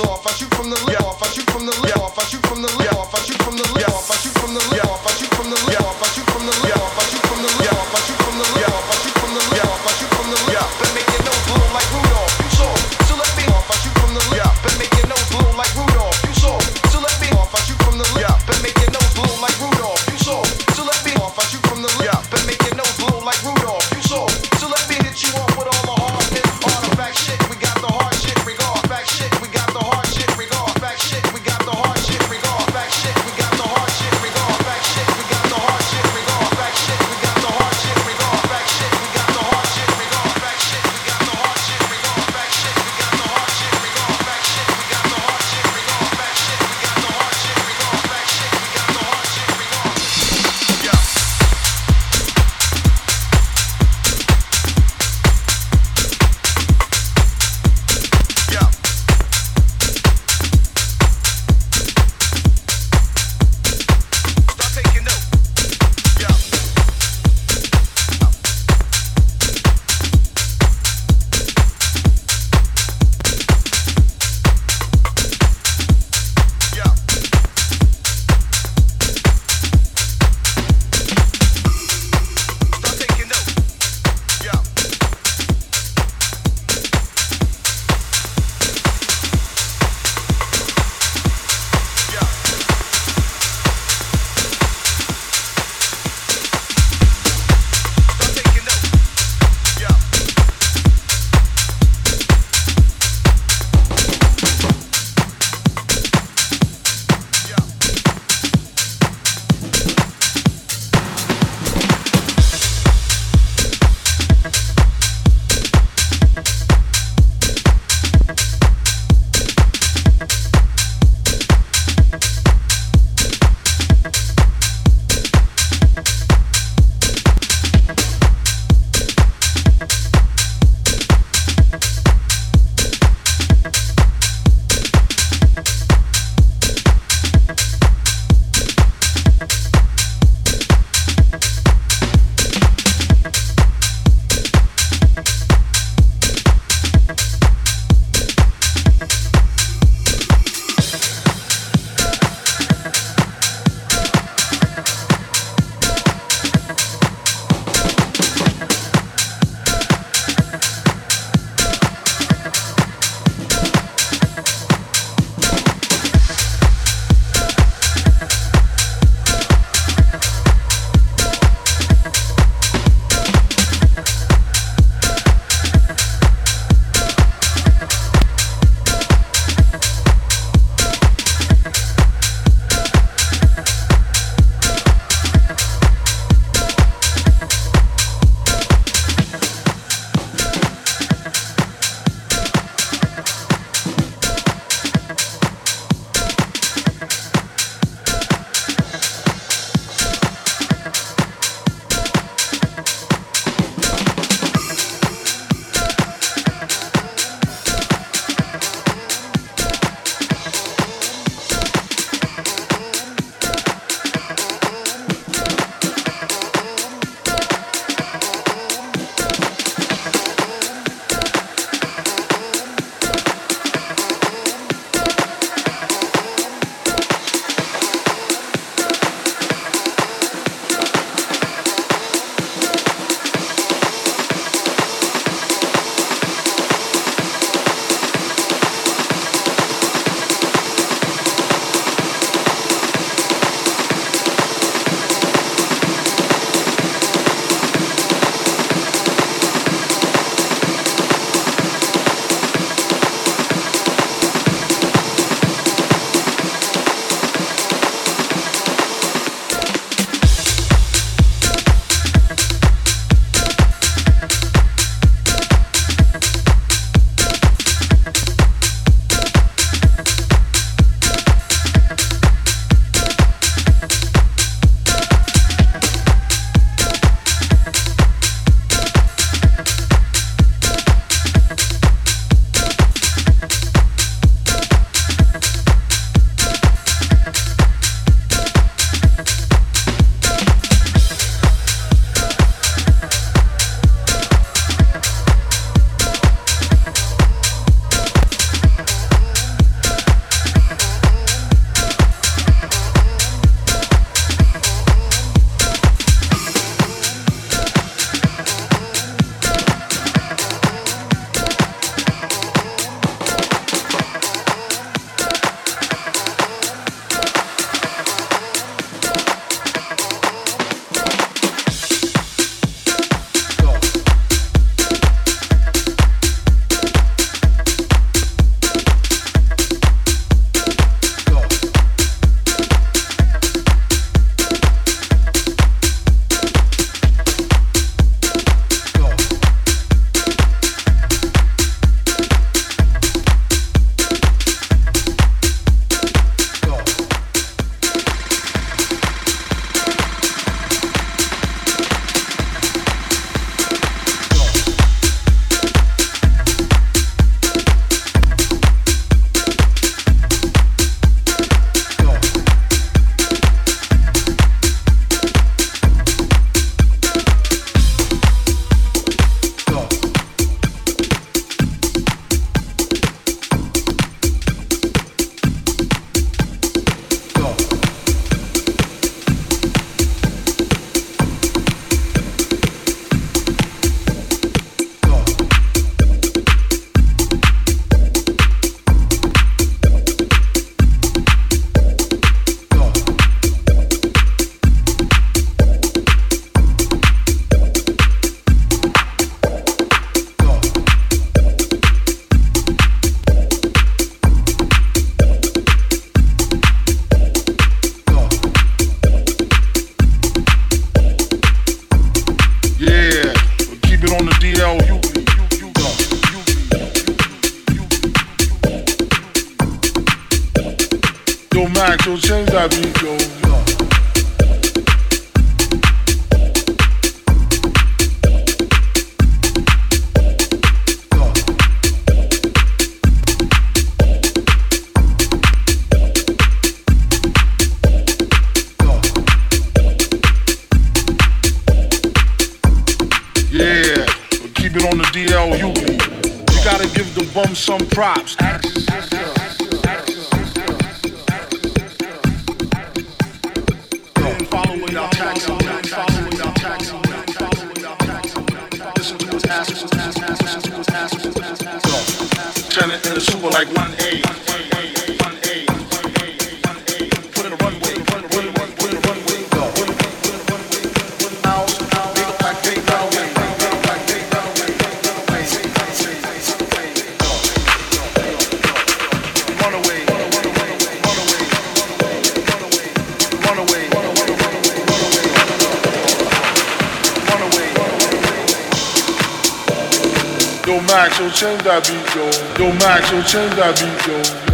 off. I shoot from the lip off. I shoot from the lip off. I shoot from the lip off. Yo, Max, yo, change that beat, yo. Yeah, keep it on the DL Hughley. You gotta give the bum some props. Like one change that beat, yo. Yo, Max, yo, change that beat, yo.